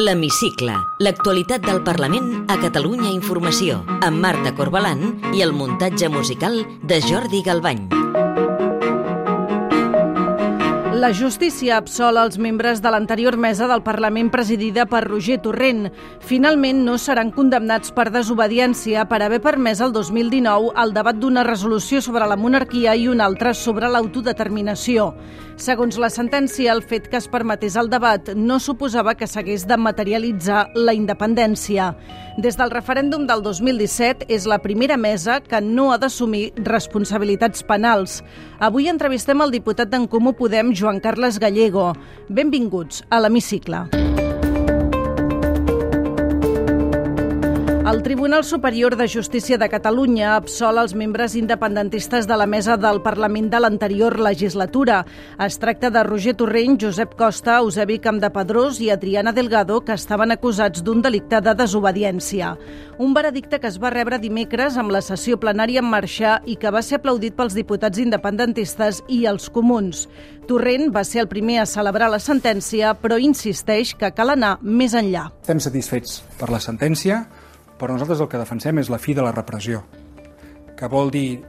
L'Hemicicle, l'actualitat del Parlament a Catalunya Informació, amb Marta Corbalan i el muntatge musical de Jordi Galbany. La justícia absola els membres de l'anterior mesa del Parlament presidida per Roger Torrent. Finalment no seran condemnats per desobediència per haver permès el 2019 el debat d'una resolució sobre la monarquia i una altra sobre l'autodeterminació. Segons la sentència, el fet que es permetés el debat no suposava que s'hagués de materialitzar la independència. Des del referèndum del 2017 és la primera mesa que no ha d'assumir responsabilitats penals. Avui entrevistem el diputat d'en Comú Podem, Joan Carles Gallego. Benvinguts a l'Hemicicle. El Tribunal Superior de Justícia de Catalunya absol els membres independentistes de la mesa del Parlament de l'anterior legislatura. Es tracta de Roger Torrent, Josep Costa, Eusebi Campdepadrós i Adriana Delgado, que estaven acusats d'un delicte de desobediència. Un veredicte que es va rebre dimecres amb la sessió plenària en marxa i que va ser aplaudit pels diputats independentistes i els comuns. Torrent va ser el primer a celebrar la sentència, però insisteix que cal anar més enllà. Estem satisfets per la sentència, però nosaltres el que defensem és la fi de la repressió, que vol dir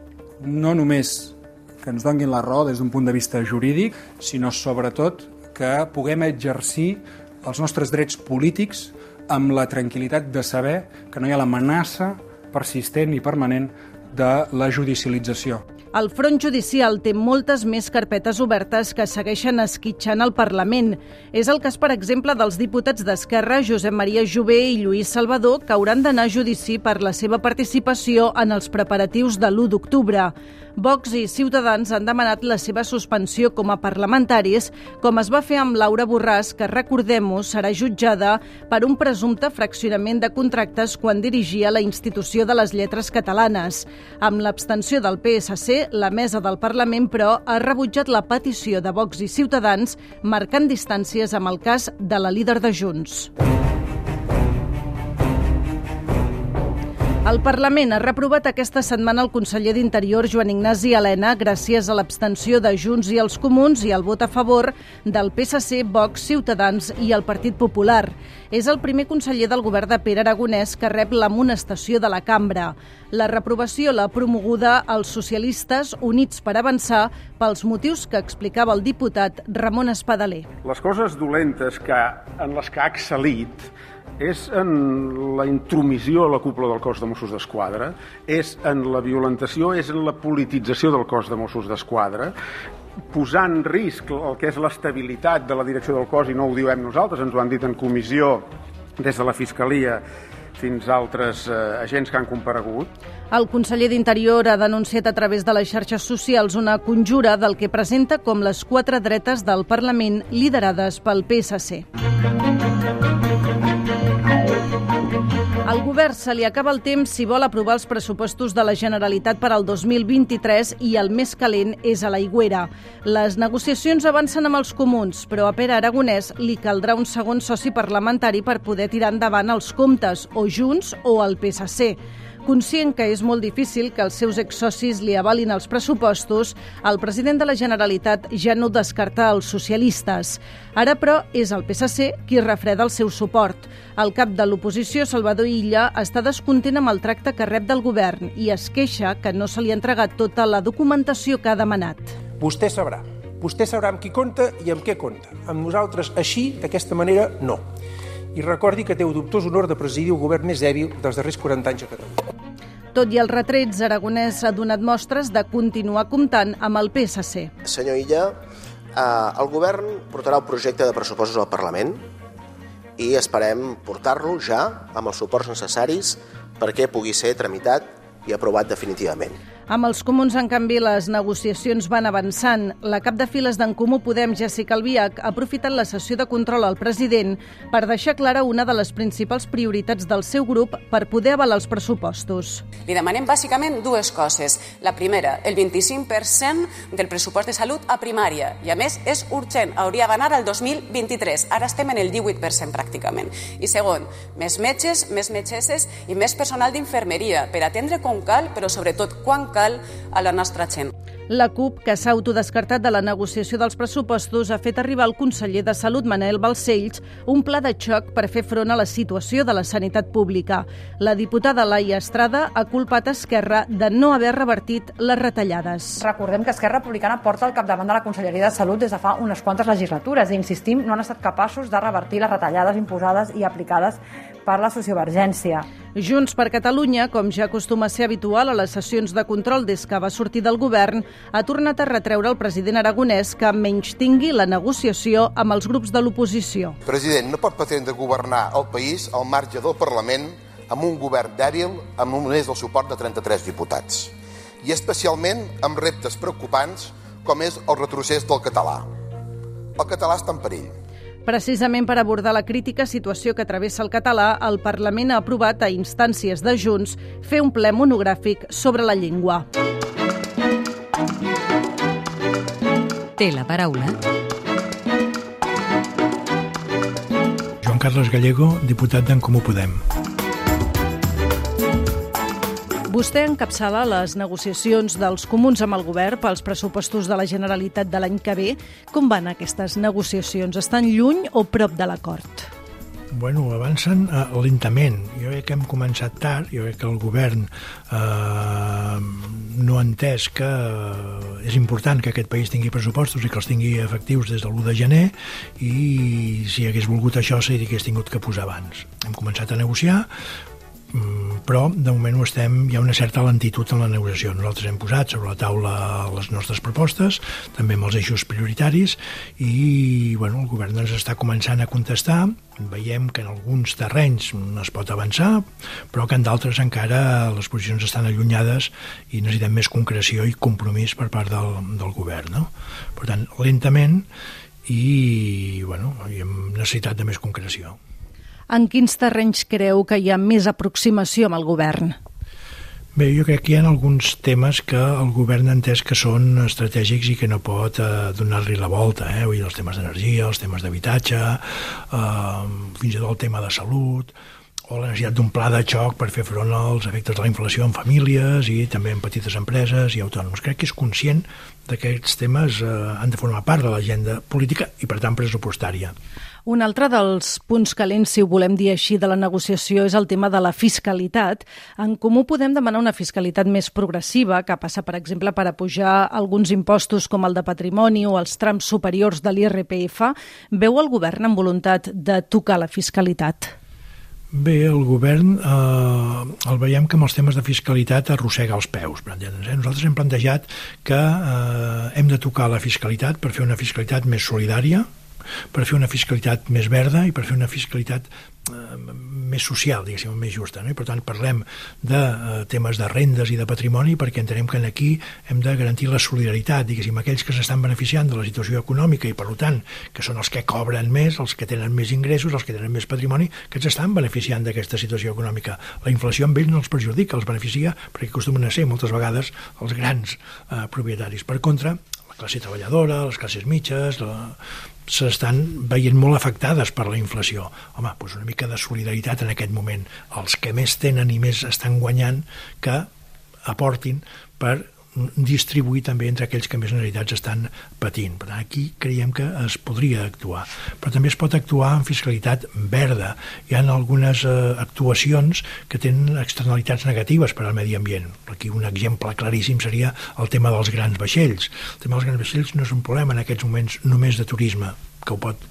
no només que ens donguin la raó des d'un punt de vista jurídic, sinó sobretot que puguem exercir els nostres drets polítics amb la tranquil·litat de saber que no hi ha l'amenaça persistent i permanent de la judicialització. El front judicial té moltes més carpetes obertes que segueixen esquitxant el Parlament. És el cas, per exemple, dels diputats d'Esquerra, Josep Maria Jové i Lluís Salvador, que hauran d'anar a judici per la seva participació en els preparatius de l'1 d'octubre. Vox i Ciutadans han demanat la seva suspensió com a parlamentaris, com es va fer amb Laura Borràs, que, recordem-ho, serà jutjada per un presumpte fraccionament de contractes quan dirigia la institució de les lletres catalanes. Amb l'abstenció del PSC, la mesa del Parlament, però, ha rebutjat la petició de Vox i Ciutadans, marcant distàncies amb el cas de la líder de Junts. El Parlament ha reprovat aquesta setmana el conseller d'Interior Joan Ignasi Helena gràcies a l'abstenció de Junts i els Comuns i al vot a favor del PSC, Vox, Ciutadans i el Partit Popular. És el primer conseller del govern de Pere Aragonès que rep l'amonestació de la cambra. La reprovació l'ha promoguda els socialistes Units per Avançar pels motius que explicava el diputat Ramon Espadaler. Les coses dolentes que, en les que ha excel·lit és en la intromissió a la cúpula del cos de Mossos d'Esquadra, és en la violentació, és en la politització del cos de Mossos d'Esquadra, posar en risc el que és l'estabilitat de la direcció del cos, i no ho diem nosaltres, ens ho han dit en comissió des de la Fiscalia fins a altres eh, agents que han comparegut. El conseller d'Interior ha denunciat a través de les xarxes socials una conjura del que presenta com les quatre dretes del Parlament liderades pel PSC. Al govern se li acaba el temps si vol aprovar els pressupostos de la Generalitat per al 2023 i el més calent és a la Higuera. Les negociacions avancen amb els comuns, però a Pere Aragonès li caldrà un segon soci parlamentari per poder tirar endavant els comptes, o Junts o el PSC. Conscient que és molt difícil que els seus exsocis li avalin els pressupostos, el president de la Generalitat ja no descarta els socialistes. Ara, però, és el PSC qui refreda el seu suport. El cap de l'oposició, Salvador Illa, està descontent amb el tracte que rep del govern i es queixa que no se li ha entregat tota la documentació que ha demanat. Vostè sabrà. Vostè sabrà amb qui compta i amb què compta. Amb nosaltres, així, d'aquesta manera, no i recordi que té el dubtós honor de presidir el govern més dèbil dels darrers 40 anys a Catalunya. Tot i els retrets, Aragonès ha donat mostres de continuar comptant amb el PSC. Senyor Illa, eh, el govern portarà el projecte de pressupostos al Parlament i esperem portar-lo ja amb els suports necessaris perquè pugui ser tramitat i aprovat definitivament. Amb els comuns, en canvi, les negociacions van avançant. La cap de files d'en Comú Podem, Jessica Albiach, ha aprofitat la sessió de control al president per deixar clara una de les principals prioritats del seu grup per poder avalar els pressupostos. Li demanem bàsicament dues coses. La primera, el 25% del pressupost de salut a primària. I a més, és urgent, hauria d'anar al 2023. Ara estem en el 18% pràcticament. I segon, més metges, més metgesses i més personal d'infermeria per atendre com cal, però sobretot quan cal cal a la nostra gent. La CUP, que s'ha autodescartat de la negociació dels pressupostos, ha fet arribar al conseller de Salut, Manel Balcells, un pla de xoc per fer front a la situació de la sanitat pública. La diputada Laia Estrada ha culpat Esquerra de no haver revertit les retallades. Recordem que Esquerra Republicana porta al capdavant de la Conselleria de Salut des de fa unes quantes legislatures i, insistim, no han estat capaços de revertir les retallades imposades i aplicades per la sociovergència. Junts per Catalunya, com ja acostuma a ser habitual a les sessions de control des que va sortir del govern, ha tornat a retreure al president aragonès que menys tingui la negociació amb els grups de l'oposició. President, no pot pretendre governar el país al marge del Parlament amb un govern dèbil amb només el suport de 33 diputats. I especialment amb reptes preocupants com és el retrocés del català. El català està en perill Precisament per abordar la crítica situació que travessa el català, el Parlament ha aprovat a instàncies de Junts fer un ple monogràfic sobre la llengua. Té la paraula. Joan Carles Gallego, diputat d'en Comú Podem. Vostè encapçala les negociacions dels comuns amb el govern pels pressupostos de la Generalitat de l'any que ve. Com van aquestes negociacions? Estan lluny o prop de l'acord? Bueno, avancen uh, lentament. Jo crec que hem començat tard, jo crec que el govern uh, no ha entès que uh, és important que aquest país tingui pressupostos i que els tingui efectius des de l'1 de gener i si hagués volgut això s'hagués tingut que posar abans. Hem començat a negociar, però de moment ho estem, hi ha una certa lentitud en la negociació. Nosaltres hem posat sobre la taula les nostres propostes, també amb els eixos prioritaris, i bueno, el govern ens està començant a contestar. Veiem que en alguns terrenys es pot avançar, però que en d'altres encara les posicions estan allunyades i necessitem més concreció i compromís per part del, del govern. No? Per tant, lentament i, bueno, i hem necessitat de més concreció. En quins terrenys creu que hi ha més aproximació amb el govern? Bé, jo crec que hi ha alguns temes que el govern ha entès que són estratègics i que no pot eh, donar-li la volta, eh? Vull dir, els temes d'energia, els temes d'habitatge, eh, fins i tot el tema de salut, o la necessitat d'un pla de xoc per fer front als efectes de la inflació en famílies i també en petites empreses i autònoms. Crec que és conscient que aquests temes eh, han de formar part de l'agenda política i, per tant, pressupostària. Un altre dels punts calents, si ho volem dir així, de la negociació és el tema de la fiscalitat. En Comú podem demanar una fiscalitat més progressiva, que passa, per exemple, per apujar alguns impostos com el de patrimoni o els trams superiors de l'IRPF. Veu el govern amb voluntat de tocar la fiscalitat? Bé, el govern eh, el veiem que amb els temes de fiscalitat arrossega els peus. Eh? Nosaltres hem plantejat que eh, hem de tocar la fiscalitat per fer una fiscalitat més solidària, per fer una fiscalitat més verda i per fer una fiscalitat eh, més social, diguéssim, més justa. No? I per tant parlem de eh, temes de rendes i de patrimoni perquè entenem que aquí hem de garantir la solidaritat, diguéssim, aquells que s'estan beneficiant de la situació econòmica i per tant que són els que cobren més, els que tenen més ingressos, els que tenen més patrimoni, que s'estan beneficiant d'aquesta situació econòmica. La inflació amb ells no els perjudica, els beneficia perquè acostumen a ser moltes vegades els grans eh, propietaris. Per contra, la classe treballadora, les classes mitges, la, s'estan veient molt afectades per la inflació. Home, doncs una mica de solidaritat en aquest moment. Els que més tenen i més estan guanyant que aportin per distribuir també entre aquells que més necessitats estan patint. Per tant, aquí creiem que es podria actuar. Però també es pot actuar en fiscalitat verda. Hi ha algunes eh, actuacions que tenen externalitats negatives per al medi ambient. Aquí un exemple claríssim seria el tema dels grans vaixells. El tema dels grans vaixells no és un problema en aquests moments només de turisme, que ho pot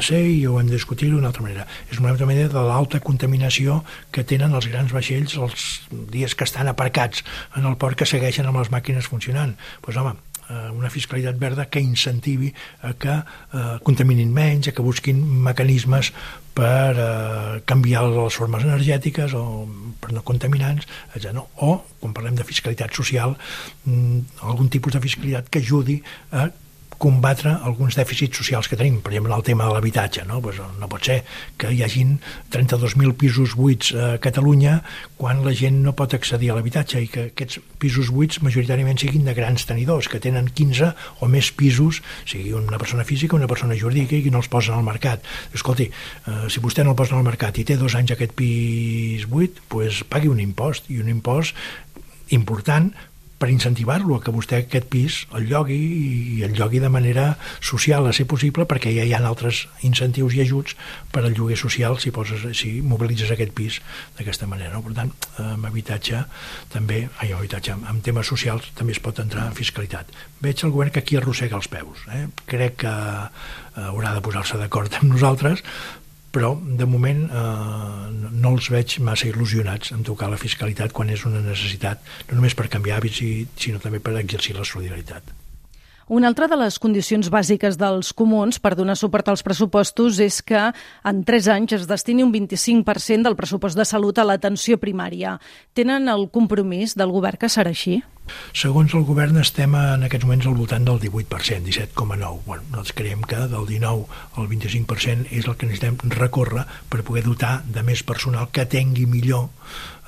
ser i ho hem de discutir d'una altra manera. És una altra manera de l'alta contaminació que tenen els grans vaixells els dies que estan aparcats en el port que segueixen amb les màquines funcionant. Doncs pues, home, eh, una fiscalitat verda que incentivi a que eh, contaminin menys, a que busquin mecanismes per eh, canviar les formes energètiques o per no contaminants, etc. No? O, quan parlem de fiscalitat social, mm, algun tipus de fiscalitat que ajudi a combatre alguns dèficits socials que tenim, per exemple, el tema de l'habitatge. No? Pues no pot ser que hi hagin 32.000 pisos buits a Catalunya quan la gent no pot accedir a l'habitatge i que aquests pisos buits majoritàriament siguin de grans tenidors, que tenen 15 o més pisos, sigui una persona física o una persona jurídica i no els posen al mercat. Escolti, eh, si vostè no el posa al mercat i té dos anys aquest pis buit, pues pagui un impost, i un impost important per incentivar-lo a que vostè aquest pis el llogui i el llogui de manera social a ser possible perquè ja hi ha altres incentius i ajuts per al lloguer social si, poses, si mobilitzes aquest pis d'aquesta manera. No? Per tant, amb habitatge també, ai, amb habitatge, amb temes socials també es pot entrar en fiscalitat. Veig el govern que aquí arrossega els peus. Eh? Crec que eh, haurà de posar-se d'acord amb nosaltres però de moment eh, no els veig massa il·lusionats en tocar la fiscalitat quan és una necessitat no només per canviar hàbits, sinó també per exercir la solidaritat. Una altra de les condicions bàsiques dels comuns per donar suport als pressupostos és que en tres anys es destini un 25% del pressupost de salut a l'atenció primària. Tenen el compromís del govern que serà així? Segons el govern estem en aquests moments al voltant del 18%, 17,9%. Bueno, nosaltres creiem que del 19 al 25% és el que necessitem recórrer per poder dotar de més personal que tengui millor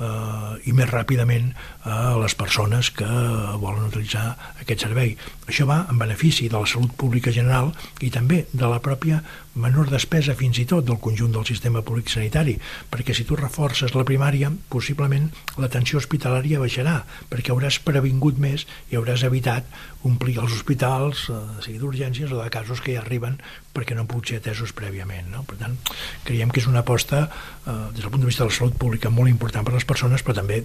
eh, i més ràpidament a les persones que volen utilitzar aquest servei. Això va en benefici de la salut pública general i també de la pròpia menor despesa fins i tot del conjunt del sistema públic sanitari, perquè si tu reforces la primària, possiblement l'atenció hospitalària baixarà, perquè hauràs previngut més i hauràs evitat omplir els hospitals, eh, sigui d'urgències o de casos que ja arriben perquè no han pogut ser atesos prèviament. No? Per tant, creiem que és una aposta eh, des del punt de vista de la salut pública molt important per a les persones, però també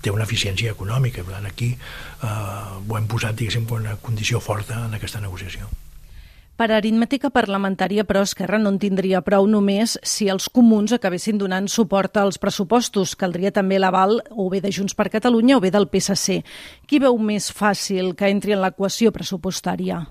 té una eficiència econòmica. Per tant, aquí eh, ho hem posat, diguéssim, una condició forta en aquesta negociació. Per aritmètica parlamentària, però, Esquerra no en tindria prou només si els comuns acabessin donant suport als pressupostos. Caldria també l'aval o bé de Junts per Catalunya o bé del PSC. Qui veu més fàcil que entri en l'equació pressupostària?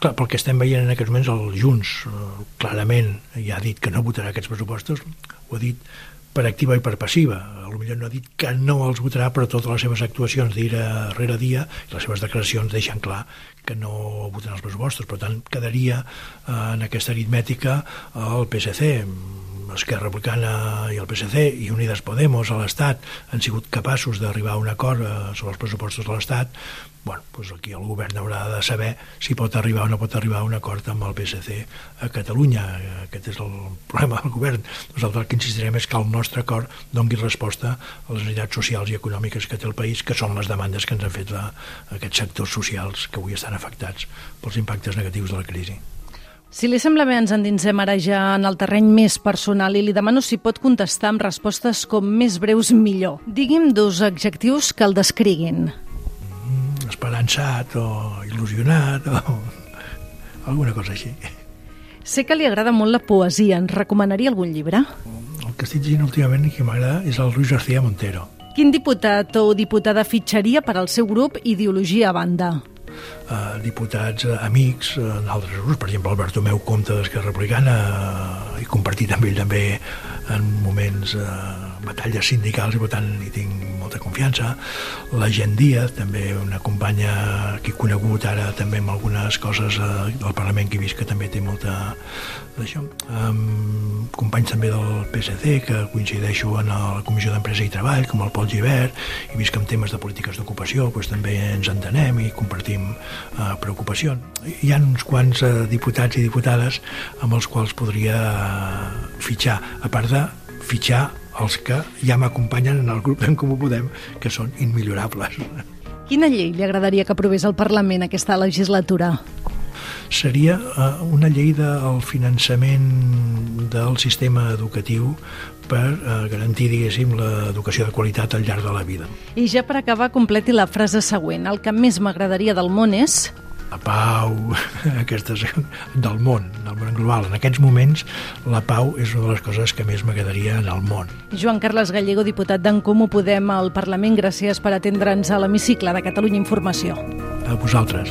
Clar, pel que estem veient en aquests moments, el Junts eh, clarament ja ha dit que no votarà aquests pressupostos, ho ha dit per activa i per passiva. A lo millor no ha dit que no els votarà, però totes les seves actuacions dia rere dia i les seves declaracions deixen clar que no voten els pressupostos. Per tant, quedaria eh, en aquesta aritmètica el PSC, Esquerra Republicana i el PSC i Unides Podemos a l'Estat han sigut capaços d'arribar a un acord eh, sobre els pressupostos de l'Estat, bueno, doncs aquí el govern haurà de saber si pot arribar o no pot arribar a un acord amb el PSC a Catalunya. Aquest és el problema del govern. Nosaltres el que insistirem és que el nostre acord dongui resposta a les necessitats socials i econòmiques que té el país, que són les demandes que ens han fet la, aquests sectors socials que avui estan afectats pels impactes negatius de la crisi. Si li sembla bé, ens endinsem ara ja en el terreny més personal i li demano si pot contestar amb respostes com més breus millor. Digui'm dos adjectius que el descriguin esperançat o il·lusionat o alguna cosa així. Sé que li agrada molt la poesia. Ens recomanaria algun llibre? El que estic llegint últimament i que m'agrada és el Luis García Montero. Quin diputat o diputada fitxaria per al seu grup Ideologia a banda? Uh, diputats uh, amics uh, en altres grups, per exemple el Bartomeu Comte d'Esquerra Republicana uh, i compartit amb ell també en moments uh, batalles sindicals i per tant hi tinc molta confiança. La Gent Díaz, també una companya que he conegut ara també amb algunes coses eh, del Parlament que he vist que també té molta d'això. Um, companys també del PSC que coincideixo en la Comissió d'Empresa i Treball, com el Pol Givert, i vist que en temes de polítiques d'ocupació doncs, també ens entenem i compartim uh, preocupacions. Hi ha uns quants uh, diputats i diputades amb els quals podria uh, fitxar, a part de fitxar els que ja m'acompanyen en el grup d'en Comú Podem, que són immillorables. Quina llei li agradaria que aprovés el Parlament aquesta legislatura? Seria uh, una llei del finançament del sistema educatiu per uh, garantir, diguéssim, l'educació de qualitat al llarg de la vida. I ja per acabar, completi la frase següent. El que més m'agradaria del món és la pau, aquestes del món, del món global. En aquests moments, la pau és una de les coses que més m'agradaria en el món. Joan Carles Gallego, diputat d'en Comú Podem al Parlament, gràcies per atendre'ns a l'hemicicle de Catalunya Informació. A vosaltres.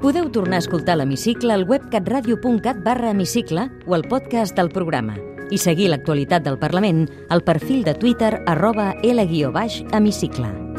Podeu tornar a escoltar l'hemicicle al web catradio.cat barra hemicicle o al podcast del programa i seguir l'actualitat del Parlament al perfil de Twitter arroba L-hemicicle.